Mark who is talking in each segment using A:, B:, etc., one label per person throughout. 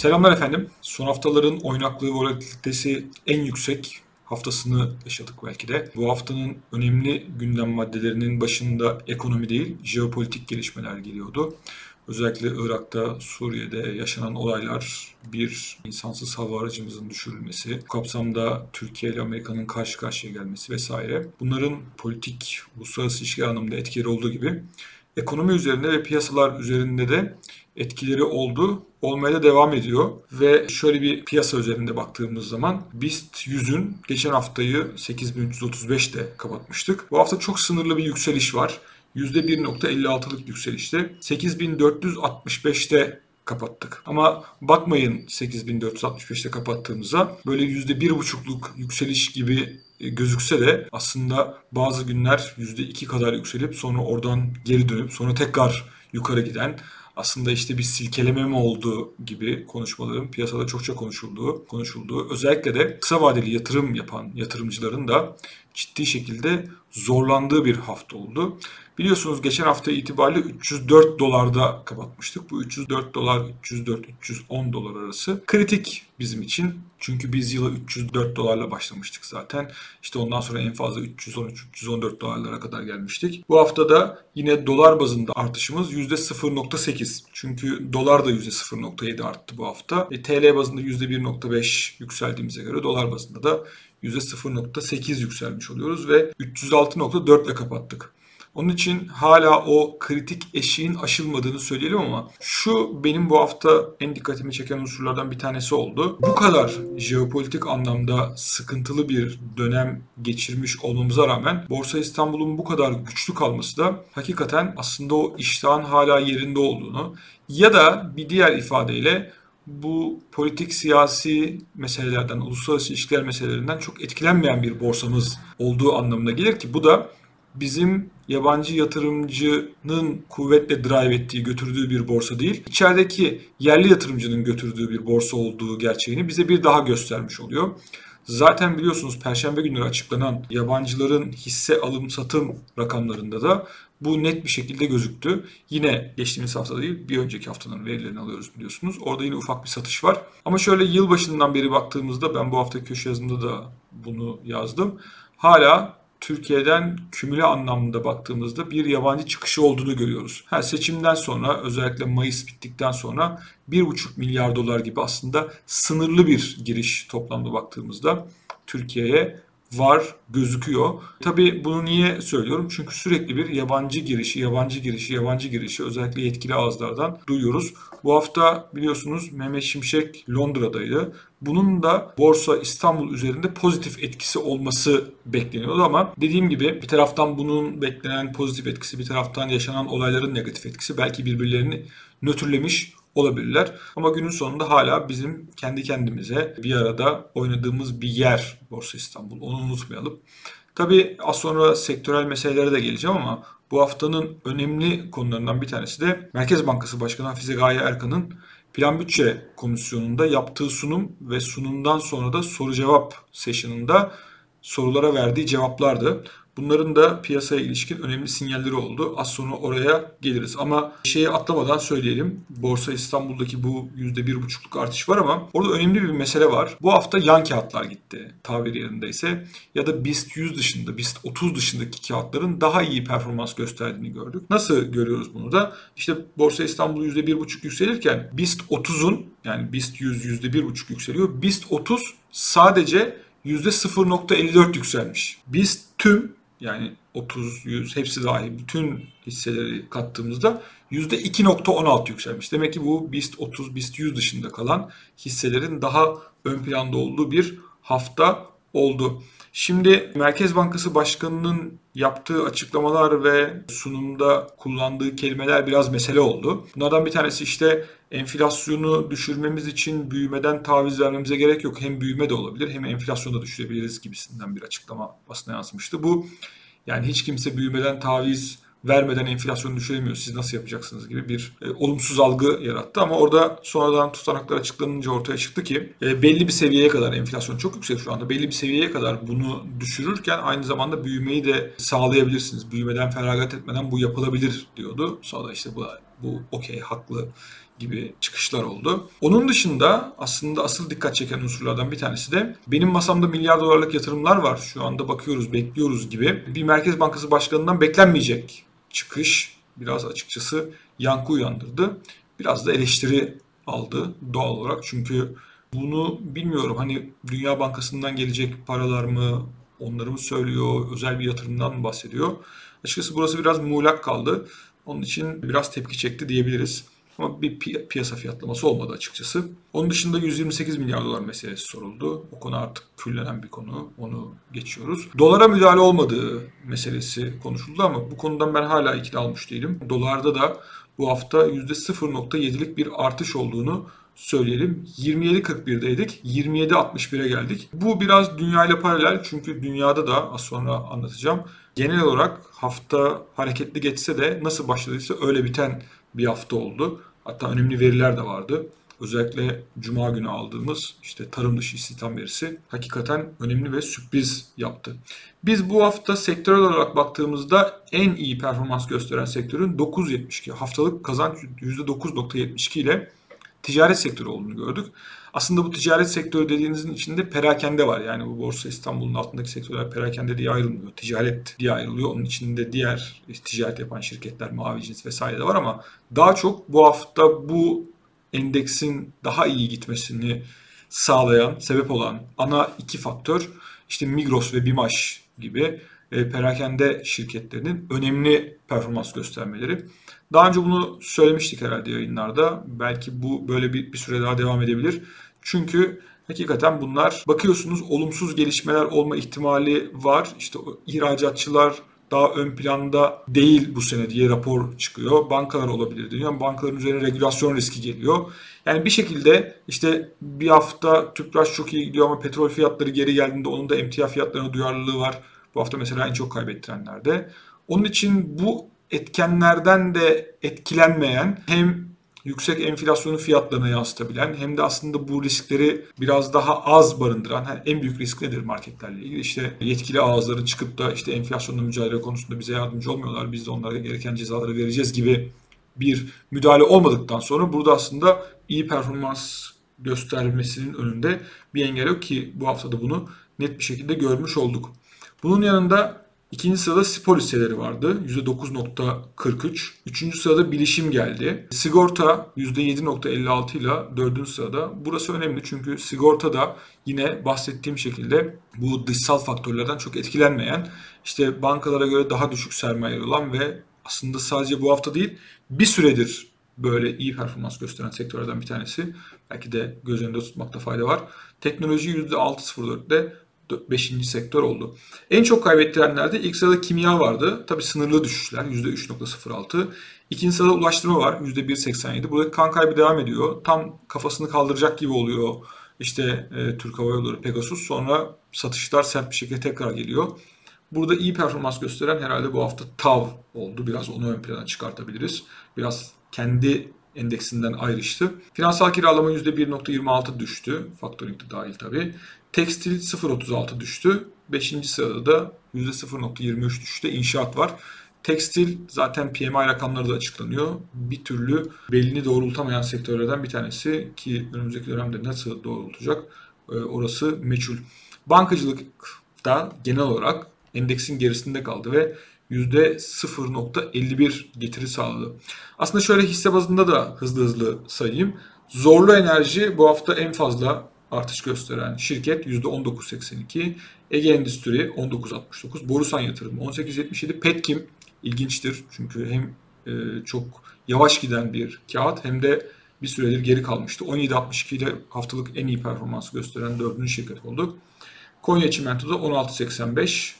A: Selamlar efendim. Son haftaların oynaklığı volatilitesi en yüksek haftasını yaşadık belki de. Bu haftanın önemli gündem maddelerinin başında ekonomi değil, jeopolitik gelişmeler geliyordu. Özellikle Irak'ta, Suriye'de yaşanan olaylar, bir insansız hava aracımızın düşürülmesi, bu kapsamda Türkiye ile Amerika'nın karşı karşıya gelmesi vesaire. Bunların politik, uluslararası ilişkiler anlamında etkileri olduğu gibi ekonomi üzerinde ve piyasalar üzerinde de etkileri oldu. Olmaya da devam ediyor. Ve şöyle bir piyasa üzerinde baktığımız zaman BIST 100'ün geçen haftayı 8335'te kapatmıştık. Bu hafta çok sınırlı bir yükseliş var. %1.56'lık yükselişte 8465'te kapattık. Ama bakmayın 8465'te kapattığımıza böyle %1.5'luk yükseliş gibi e, gözükse de aslında bazı günler %2 kadar yükselip sonra oradan geri dönüp sonra tekrar yukarı giden aslında işte bir silkeleme mi olduğu gibi konuşmaların piyasada çokça konuşulduğu, konuşulduğu özellikle de kısa vadeli yatırım yapan yatırımcıların da ciddi şekilde zorlandığı bir hafta oldu. Biliyorsunuz geçen hafta itibariyle 304 dolarda kapatmıştık. Bu 304 dolar 304-310 dolar arası kritik bizim için. Çünkü biz yıla 304 dolarla başlamıştık zaten. İşte ondan sonra en fazla 313-314 dolarlara kadar gelmiştik. Bu hafta da yine dolar bazında artışımız %0.8. Çünkü dolar da %0.7 arttı bu hafta. E, TL bazında %1.5 yükseldiğimize göre dolar bazında da %0.8 yükselmiş oluyoruz ve 306.4 ile kapattık. Onun için hala o kritik eşiğin aşılmadığını söyleyelim ama şu benim bu hafta en dikkatimi çeken unsurlardan bir tanesi oldu. Bu kadar jeopolitik anlamda sıkıntılı bir dönem geçirmiş olmamıza rağmen Borsa İstanbul'un bu kadar güçlü kalması da hakikaten aslında o iştahın hala yerinde olduğunu ya da bir diğer ifadeyle bu politik siyasi meselelerden, uluslararası ilişkiler meselelerinden çok etkilenmeyen bir borsamız olduğu anlamına gelir ki bu da bizim yabancı yatırımcının kuvvetle drive ettiği, götürdüğü bir borsa değil, içerideki yerli yatırımcının götürdüğü bir borsa olduğu gerçeğini bize bir daha göstermiş oluyor. Zaten biliyorsunuz perşembe günleri açıklanan yabancıların hisse alım satım rakamlarında da bu net bir şekilde gözüktü. Yine geçtiğimiz hafta değil bir önceki haftanın verilerini alıyoruz biliyorsunuz. Orada yine ufak bir satış var. Ama şöyle yılbaşından beri baktığımızda ben bu hafta köşe yazımda da bunu yazdım. Hala Türkiye'den kümüle anlamında baktığımızda bir yabancı çıkışı olduğunu görüyoruz. Ha, seçimden sonra özellikle Mayıs bittikten sonra 1,5 milyar dolar gibi aslında sınırlı bir giriş toplamda baktığımızda Türkiye'ye var gözüküyor. Tabii bunu niye söylüyorum? Çünkü sürekli bir yabancı girişi, yabancı girişi, yabancı girişi özellikle yetkili ağızlardan duyuyoruz. Bu hafta biliyorsunuz Mehmet Şimşek Londra'daydı. Bunun da Borsa İstanbul üzerinde pozitif etkisi olması bekleniyordu ama dediğim gibi bir taraftan bunun beklenen pozitif etkisi, bir taraftan yaşanan olayların negatif etkisi belki birbirlerini nötrlemiş olabilirler. Ama günün sonunda hala bizim kendi kendimize bir arada oynadığımız bir yer Borsa İstanbul. Onu unutmayalım. Tabii az sonra sektörel meselelere de geleceğim ama bu haftanın önemli konularından bir tanesi de Merkez Bankası Başkanı Hafize Gaye Erkan'ın Plan Bütçe Komisyonu'nda yaptığı sunum ve sunumdan sonra da soru cevap session'ında sorulara verdiği cevaplardı. Bunların da piyasaya ilişkin önemli sinyalleri oldu. Az sonra oraya geliriz. Ama şeyi atlamadan söyleyelim. Borsa İstanbul'daki bu %1,5'luk artış var ama orada önemli bir mesele var. Bu hafta yan kağıtlar gitti tabir yerindeyse. Ya da BIST 100 dışında, BIST 30 dışındaki kağıtların daha iyi performans gösterdiğini gördük. Nasıl görüyoruz bunu da? İşte Borsa İstanbul %1,5 yükselirken BIST 30'un yani BIST 100 %1,5 yükseliyor. BIST 30 sadece %0.54 yükselmiş. BIST tüm yani 30, 100 hepsi dahil bütün hisseleri kattığımızda %2.16 yükselmiş. Demek ki bu BIST 30, BIST 100 dışında kalan hisselerin daha ön planda olduğu bir hafta oldu. Şimdi Merkez Bankası Başkanı'nın yaptığı açıklamalar ve sunumda kullandığı kelimeler biraz mesele oldu. Bunlardan bir tanesi işte enflasyonu düşürmemiz için büyümeden taviz vermemize gerek yok. Hem büyüme de olabilir hem enflasyonu da düşürebiliriz gibisinden bir açıklama basına yansımıştı. Bu yani hiç kimse büyümeden taviz vermeden enflasyonu düşüremiyor. Siz nasıl yapacaksınız gibi bir e, olumsuz algı yarattı. Ama orada sonradan tutanaklar açıklanınca ortaya çıktı ki e, belli bir seviyeye kadar enflasyon çok yüksek şu anda. Belli bir seviyeye kadar bunu düşürürken aynı zamanda büyümeyi de sağlayabilirsiniz. Büyümeden feragat etmeden bu yapılabilir diyordu. Sonra işte bu bu okey haklı gibi çıkışlar oldu. Onun dışında aslında asıl dikkat çeken unsurlardan bir tanesi de benim masamda milyar dolarlık yatırımlar var. Şu anda bakıyoruz, bekliyoruz gibi bir Merkez Bankası Başkanı'ndan beklenmeyecek çıkış biraz açıkçası yankı uyandırdı. Biraz da eleştiri aldı doğal olarak. Çünkü bunu bilmiyorum hani Dünya Bankası'ndan gelecek paralar mı onları mı söylüyor, özel bir yatırımdan mı bahsediyor? Açıkçası burası biraz muğlak kaldı. Onun için biraz tepki çekti diyebiliriz. Ama bir pi- piyasa fiyatlaması olmadı açıkçası. Onun dışında 128 milyar dolar meselesi soruldu. O konu artık küllenen bir konu. Onu geçiyoruz. Dolara müdahale olmadığı meselesi konuşuldu ama bu konudan ben hala ikna almış değilim. Dolarda da bu hafta %0.7'lik bir artış olduğunu söyleyelim. 27.41'deydik. 27.61'e geldik. Bu biraz dünyayla paralel çünkü dünyada da az sonra anlatacağım. Genel olarak hafta hareketli geçse de nasıl başladıysa öyle biten bir hafta oldu. Hatta önemli veriler de vardı. Özellikle Cuma günü aldığımız işte tarım dışı istihdam verisi hakikaten önemli ve sürpriz yaptı. Biz bu hafta sektörel olarak baktığımızda en iyi performans gösteren sektörün 9.72 haftalık kazanç %9.72 ile ticaret sektörü olduğunu gördük. Aslında bu ticaret sektörü dediğinizin içinde perakende var. Yani bu Borsa İstanbul'un altındaki sektörler perakende diye ayrılmıyor. Ticaret diye ayrılıyor. Onun içinde diğer ticaret yapan şirketler, mavi cins vesaire de var ama daha çok bu hafta bu endeksin daha iyi gitmesini sağlayan, sebep olan ana iki faktör işte Migros ve Bimaş gibi e, perakende şirketlerinin önemli performans göstermeleri. Daha önce bunu söylemiştik herhalde yayınlarda. Belki bu böyle bir, bir süre daha devam edebilir. Çünkü hakikaten bunlar bakıyorsunuz olumsuz gelişmeler olma ihtimali var. İşte ihracatçılar daha ön planda değil bu sene diye rapor çıkıyor. Bankalar olabilir diyor. Bankaların üzerine regülasyon riski geliyor. Yani bir şekilde işte bir hafta tüpraş çok iyi gidiyor ama petrol fiyatları geri geldiğinde onun da emtia fiyatlarına duyarlılığı var. Bu hafta mesela en çok kaybettirenlerde. Onun için bu etkenlerden de etkilenmeyen hem yüksek enflasyonu fiyatlarına yansıtabilen hem de aslında bu riskleri biraz daha az barındıran yani en büyük risk nedir marketlerle ilgili işte yetkili ağızların çıkıp da işte enflasyonla mücadele konusunda bize yardımcı olmuyorlar biz de onlara gereken cezaları vereceğiz gibi bir müdahale olmadıktan sonra burada aslında iyi performans göstermesinin önünde bir engel yok ki bu haftada bunu net bir şekilde görmüş olduk. Bunun yanında ikinci sırada spor hisseleri vardı. %9.43. Üçüncü sırada bilişim geldi. Sigorta %7.56 ile dördüncü sırada. Burası önemli çünkü sigorta da yine bahsettiğim şekilde bu dışsal faktörlerden çok etkilenmeyen, işte bankalara göre daha düşük sermaye olan ve aslında sadece bu hafta değil bir süredir böyle iyi performans gösteren sektörlerden bir tanesi. Belki de göz önünde tutmakta fayda var. Teknoloji %6.04'te 5. sektör oldu. En çok kaybettirenlerde ilk sırada kimya vardı. Tabi sınırlı düşüşler %3.06. İkinci sırada ulaştırma var %1.87. Burada kan kaybı devam ediyor. Tam kafasını kaldıracak gibi oluyor. İşte e, Türk Hava Yolları Pegasus. Sonra satışlar sert bir şekilde tekrar geliyor. Burada iyi performans gösteren herhalde bu hafta TAV oldu. Biraz onu ön plana çıkartabiliriz. Biraz kendi endeksinden ayrıştı. Finansal kiralama %1.26 düştü. Faktöring de dahil tabii. Tekstil 0.36 düştü. 5. sırada da %0.23 düştü. İnşaat var. Tekstil zaten PMI rakamları da açıklanıyor. Bir türlü belini doğrultamayan sektörlerden bir tanesi ki önümüzdeki dönemde nasıl doğrultacak e, orası meçhul. Bankacılık da genel olarak endeksin gerisinde kaldı ve %0.51 getiri sağladı. Aslında şöyle hisse bazında da hızlı hızlı sayayım. Zorlu Enerji bu hafta en fazla artış gösteren şirket %19.82. Ege Endüstri 19.69. Borusan Yatırım 18.77. Petkim ilginçtir çünkü hem e, çok yavaş giden bir kağıt hem de bir süredir geri kalmıştı. 17.62 ile haftalık en iyi performans gösteren dördüncü şirket oldu. Konya Çimento'da 16.85.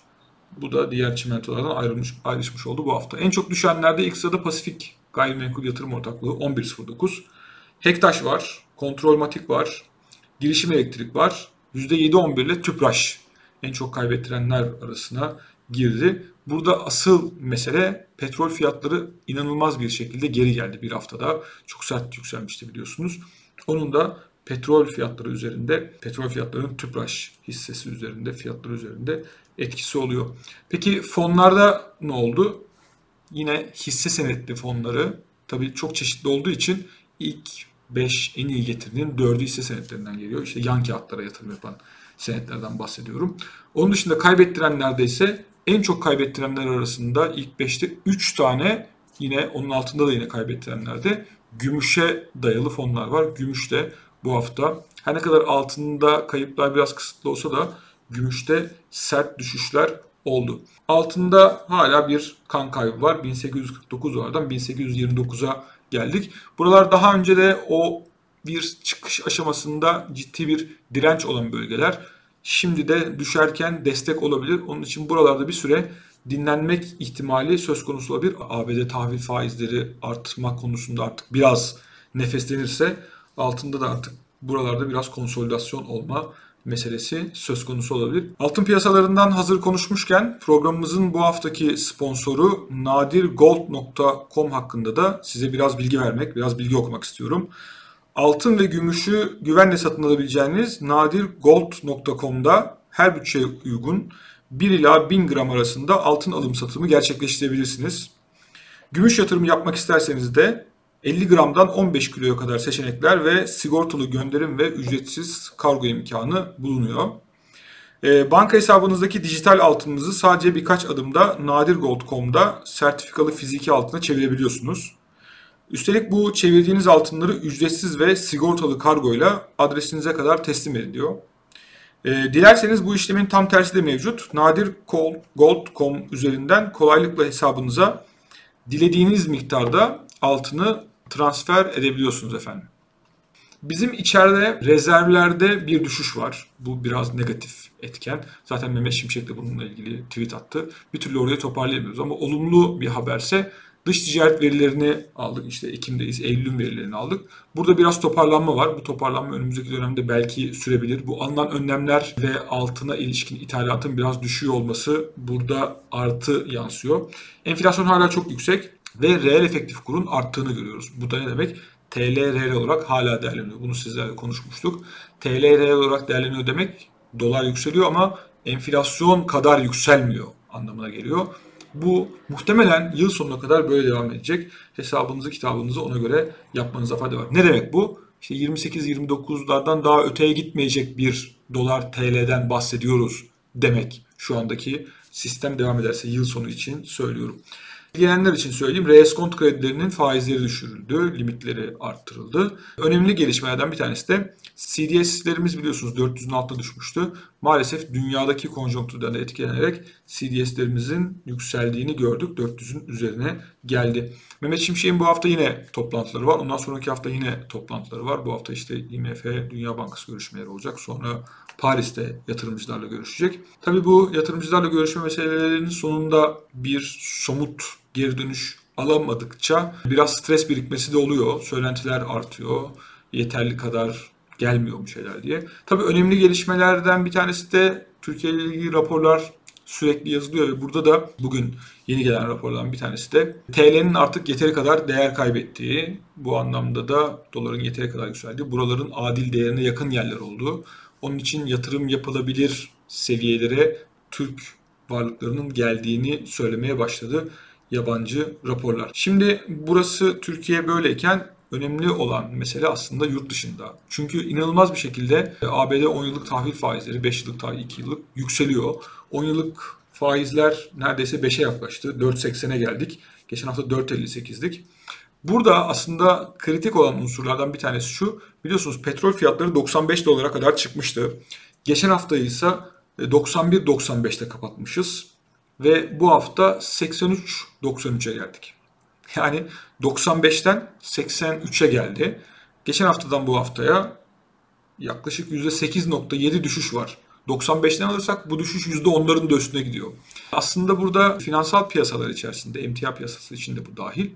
A: Bu da diğer çimentolardan ayrılmış, ayrışmış oldu bu hafta. En çok düşenlerde ilk sırada Pasifik Gayrimenkul Yatırım Ortaklığı 11.09. Hektaş var, Kontrolmatik var, Girişim Elektrik var. %7.11 ile Tüpraş en çok kaybettirenler arasına girdi. Burada asıl mesele petrol fiyatları inanılmaz bir şekilde geri geldi bir haftada. Çok sert yükselmişti biliyorsunuz. Onun da petrol fiyatları üzerinde, petrol fiyatlarının Tüpraş hissesi üzerinde, fiyatları üzerinde etkisi oluyor. Peki fonlarda ne oldu? Yine hisse senetli fonları tabii çok çeşitli olduğu için ilk 5 en iyi getirdiğin 4'ü hisse senetlerinden geliyor. İşte yan kağıtlara yatırım yapan senetlerden bahsediyorum. Onun dışında kaybettirenlerde ise en çok kaybettirenler arasında ilk 5'te 3 tane yine onun altında da yine kaybettirenlerde gümüşe dayalı fonlar var. Gümüş de bu hafta her ne kadar altında kayıplar biraz kısıtlı olsa da gümüşte sert düşüşler oldu. Altında hala bir kan kaybı var. 1849 dolardan 1829'a geldik. Buralar daha önce de o bir çıkış aşamasında ciddi bir direnç olan bölgeler. Şimdi de düşerken destek olabilir. Onun için buralarda bir süre dinlenmek ihtimali söz konusu olabilir. ABD tahvil faizleri artma konusunda artık biraz nefeslenirse altında da artık buralarda biraz konsolidasyon olma meselesi söz konusu olabilir. Altın piyasalarından hazır konuşmuşken programımızın bu haftaki sponsoru nadirgold.com hakkında da size biraz bilgi vermek, biraz bilgi okumak istiyorum. Altın ve gümüşü güvenle satın alabileceğiniz nadirgold.com'da her bütçeye uygun 1 ila 1000 gram arasında altın alım satımı gerçekleştirebilirsiniz. Gümüş yatırımı yapmak isterseniz de 50 gramdan 15 kiloya kadar seçenekler ve sigortalı gönderim ve ücretsiz kargo imkanı bulunuyor. E, banka hesabınızdaki dijital altınınızı sadece birkaç adımda nadirgold.com'da sertifikalı fiziki altına çevirebiliyorsunuz. Üstelik bu çevirdiğiniz altınları ücretsiz ve sigortalı kargoyla adresinize kadar teslim ediliyor. E, dilerseniz bu işlemin tam tersi de mevcut. Nadirgold.com üzerinden kolaylıkla hesabınıza dilediğiniz miktarda altını transfer edebiliyorsunuz efendim. Bizim içeride rezervlerde bir düşüş var. Bu biraz negatif etken. Zaten Mehmet Şimşek de bununla ilgili tweet attı. Bir türlü orayı toparlayamıyoruz ama olumlu bir haberse dış ticaret verilerini aldık. İşte Ekim'deyiz, Eylül'ün verilerini aldık. Burada biraz toparlanma var. Bu toparlanma önümüzdeki dönemde belki sürebilir. Bu alınan önlemler ve altına ilişkin ithalatın biraz düşüyor olması burada artı yansıyor. Enflasyon hala çok yüksek ve reel efektif kurun arttığını görüyoruz. Bu da ne demek? TL reel olarak hala değerleniyor. Bunu sizlerle konuşmuştuk. TL reel olarak değerleniyor demek dolar yükseliyor ama enflasyon kadar yükselmiyor anlamına geliyor. Bu muhtemelen yıl sonuna kadar böyle devam edecek. Hesabınızı kitabınızı ona göre yapmanıza fayda var. Ne demek bu? İşte 28-29'lardan daha öteye gitmeyecek bir dolar TL'den bahsediyoruz demek şu andaki sistem devam ederse yıl sonu için söylüyorum. İlgilenenler için söyleyeyim. Reeskont kredilerinin faizleri düşürüldü, limitleri arttırıldı. Önemli gelişmelerden bir tanesi de CDS'lerimiz biliyorsunuz 400'ün altına düşmüştü. Maalesef dünyadaki konjonktürden etkilenerek CDS'lerimizin yükseldiğini gördük. 400'ün üzerine geldi. Mehmet Şimşek'in bu hafta yine toplantıları var. Ondan sonraki hafta yine toplantıları var. Bu hafta işte IMF, Dünya Bankası görüşmeleri olacak. Sonra Paris'te yatırımcılarla görüşecek. Tabii bu yatırımcılarla görüşme meselelerinin sonunda bir somut geri dönüş alamadıkça biraz stres birikmesi de oluyor. Söylentiler artıyor. Yeterli kadar gelmiyor bu şeyler diye. Tabii önemli gelişmelerden bir tanesi de Türkiye ile ilgili raporlar sürekli yazılıyor ve burada da bugün yeni gelen raporlardan bir tanesi de TL'nin artık yeteri kadar değer kaybettiği, bu anlamda da doların yeteri kadar yükseldiği, buraların adil değerine yakın yerler olduğu, onun için yatırım yapılabilir seviyelere Türk varlıklarının geldiğini söylemeye başladı yabancı raporlar. Şimdi burası Türkiye böyleyken önemli olan mesele aslında yurt dışında. Çünkü inanılmaz bir şekilde e, ABD 10 yıllık tahvil faizleri 5 yıllık tahvil 2 yıllık yükseliyor. 10 yıllık faizler neredeyse 5'e yaklaştı. 4.80'e geldik. Geçen hafta 4.58'dik. Burada aslında kritik olan unsurlardan bir tanesi şu. Biliyorsunuz petrol fiyatları 95 dolara kadar çıkmıştı. Geçen hafta ise 91-95'te kapatmışız. Ve bu hafta 83-93'e geldik. Yani 95'ten 83'e geldi. Geçen haftadan bu haftaya yaklaşık %8.7 düşüş var. 95'ten alırsak bu düşüş %10'ların da üstüne gidiyor. Aslında burada finansal piyasalar içerisinde, emtia piyasası içinde bu dahil,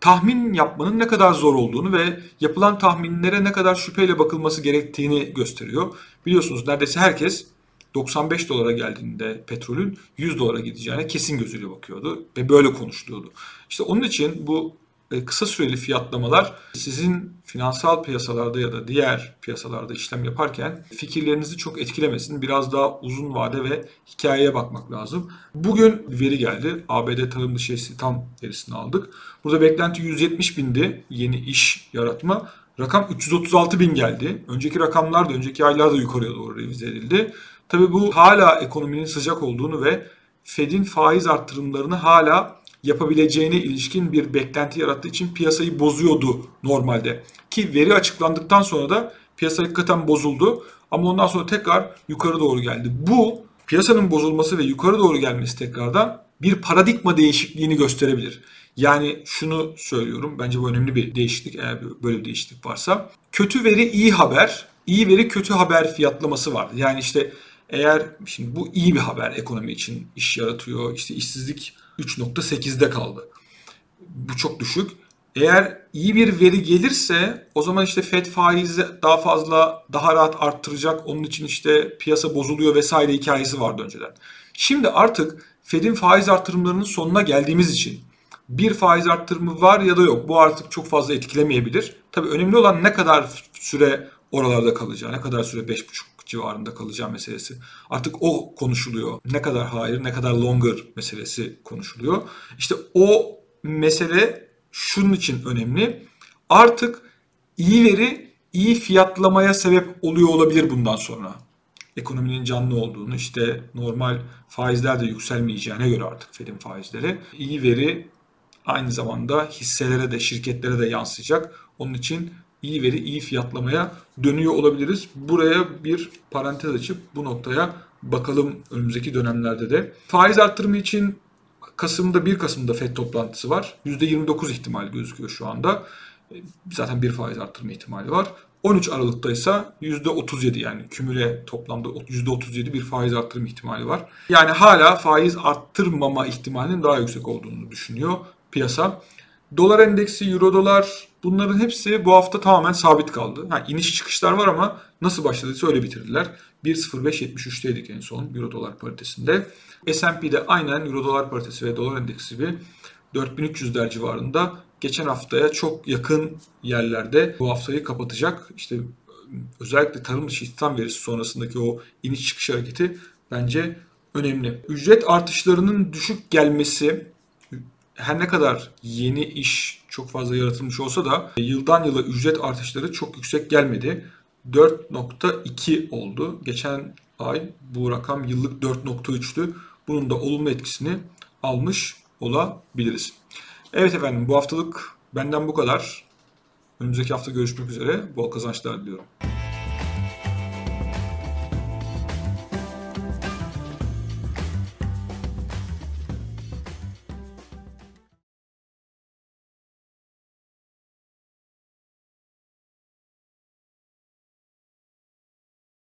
A: tahmin yapmanın ne kadar zor olduğunu ve yapılan tahminlere ne kadar şüpheyle bakılması gerektiğini gösteriyor. Biliyorsunuz neredeyse herkes 95 dolara geldiğinde petrolün 100 dolara gideceğine kesin gözüyle bakıyordu ve böyle konuşuluyordu. İşte onun için bu e, kısa süreli fiyatlamalar sizin finansal piyasalarda ya da diğer piyasalarda işlem yaparken fikirlerinizi çok etkilemesin. Biraz daha uzun vade ve hikayeye bakmak lazım. Bugün veri geldi. ABD tarım dışı tam verisini aldık. Burada beklenti 170 bindi yeni iş yaratma. Rakam 336 bin geldi. Önceki rakamlar da önceki aylarda yukarıya doğru revize edildi. Tabii bu hala ekonominin sıcak olduğunu ve Fed'in faiz arttırımlarını hala yapabileceğine ilişkin bir beklenti yarattığı için piyasayı bozuyordu normalde. Ki veri açıklandıktan sonra da piyasa hakikaten bozuldu. Ama ondan sonra tekrar yukarı doğru geldi. Bu piyasanın bozulması ve yukarı doğru gelmesi tekrardan bir paradigma değişikliğini gösterebilir. Yani şunu söylüyorum. Bence bu önemli bir değişiklik eğer böyle bir değişiklik varsa. Kötü veri iyi haber, iyi veri kötü haber fiyatlaması var. Yani işte eğer şimdi bu iyi bir haber ekonomi için iş yaratıyor. İşte işsizlik 3.8'de kaldı. Bu çok düşük. Eğer iyi bir veri gelirse o zaman işte Fed faizi daha fazla daha rahat arttıracak. Onun için işte piyasa bozuluyor vesaire hikayesi vardı önceden. Şimdi artık Fed'in faiz artırımlarının sonuna geldiğimiz için bir faiz arttırımı var ya da yok. Bu artık çok fazla etkilemeyebilir. Tabii önemli olan ne kadar süre oralarda kalacağı, ne kadar süre 5,5 civarında kalacağı meselesi. Artık o konuşuluyor. Ne kadar hayır, ne kadar longer meselesi konuşuluyor. İşte o mesele şunun için önemli. Artık iyi veri iyi fiyatlamaya sebep oluyor olabilir bundan sonra. Ekonominin canlı olduğunu işte normal faizler de yükselmeyeceğine göre artık Fed'in faizleri iyi veri aynı zamanda hisselere de şirketlere de yansıyacak. Onun için iyi veri, iyi fiyatlamaya dönüyor olabiliriz. Buraya bir parantez açıp bu noktaya bakalım önümüzdeki dönemlerde de. Faiz arttırımı için Kasım'da 1 Kasım'da FED toplantısı var. %29 ihtimal gözüküyor şu anda. Zaten bir faiz arttırma ihtimali var. 13 Aralık'ta ise %37 yani kümüle toplamda %37 bir faiz arttırma ihtimali var. Yani hala faiz arttırmama ihtimalinin daha yüksek olduğunu düşünüyor piyasa. Dolar endeksi, euro dolar bunların hepsi bu hafta tamamen sabit kaldı. Ha, iniş çıkışlar var ama nasıl başladıysa öyle bitirdiler. 1.0573'teydik en son euro dolar paritesinde. S&P'de aynen euro dolar paritesi ve dolar endeksi gibi 4300'ler civarında geçen haftaya çok yakın yerlerde bu haftayı kapatacak. İşte özellikle tarım dışı istihdam verisi sonrasındaki o iniş çıkış hareketi bence önemli. Ücret artışlarının düşük gelmesi her ne kadar yeni iş çok fazla yaratılmış olsa da yıldan yıla ücret artışları çok yüksek gelmedi. 4.2 oldu. Geçen ay bu rakam yıllık 4.3'tü. Bunun da olumlu etkisini almış olabiliriz. Evet efendim bu haftalık benden bu kadar. Önümüzdeki hafta görüşmek üzere. Bol kazançlar diliyorum.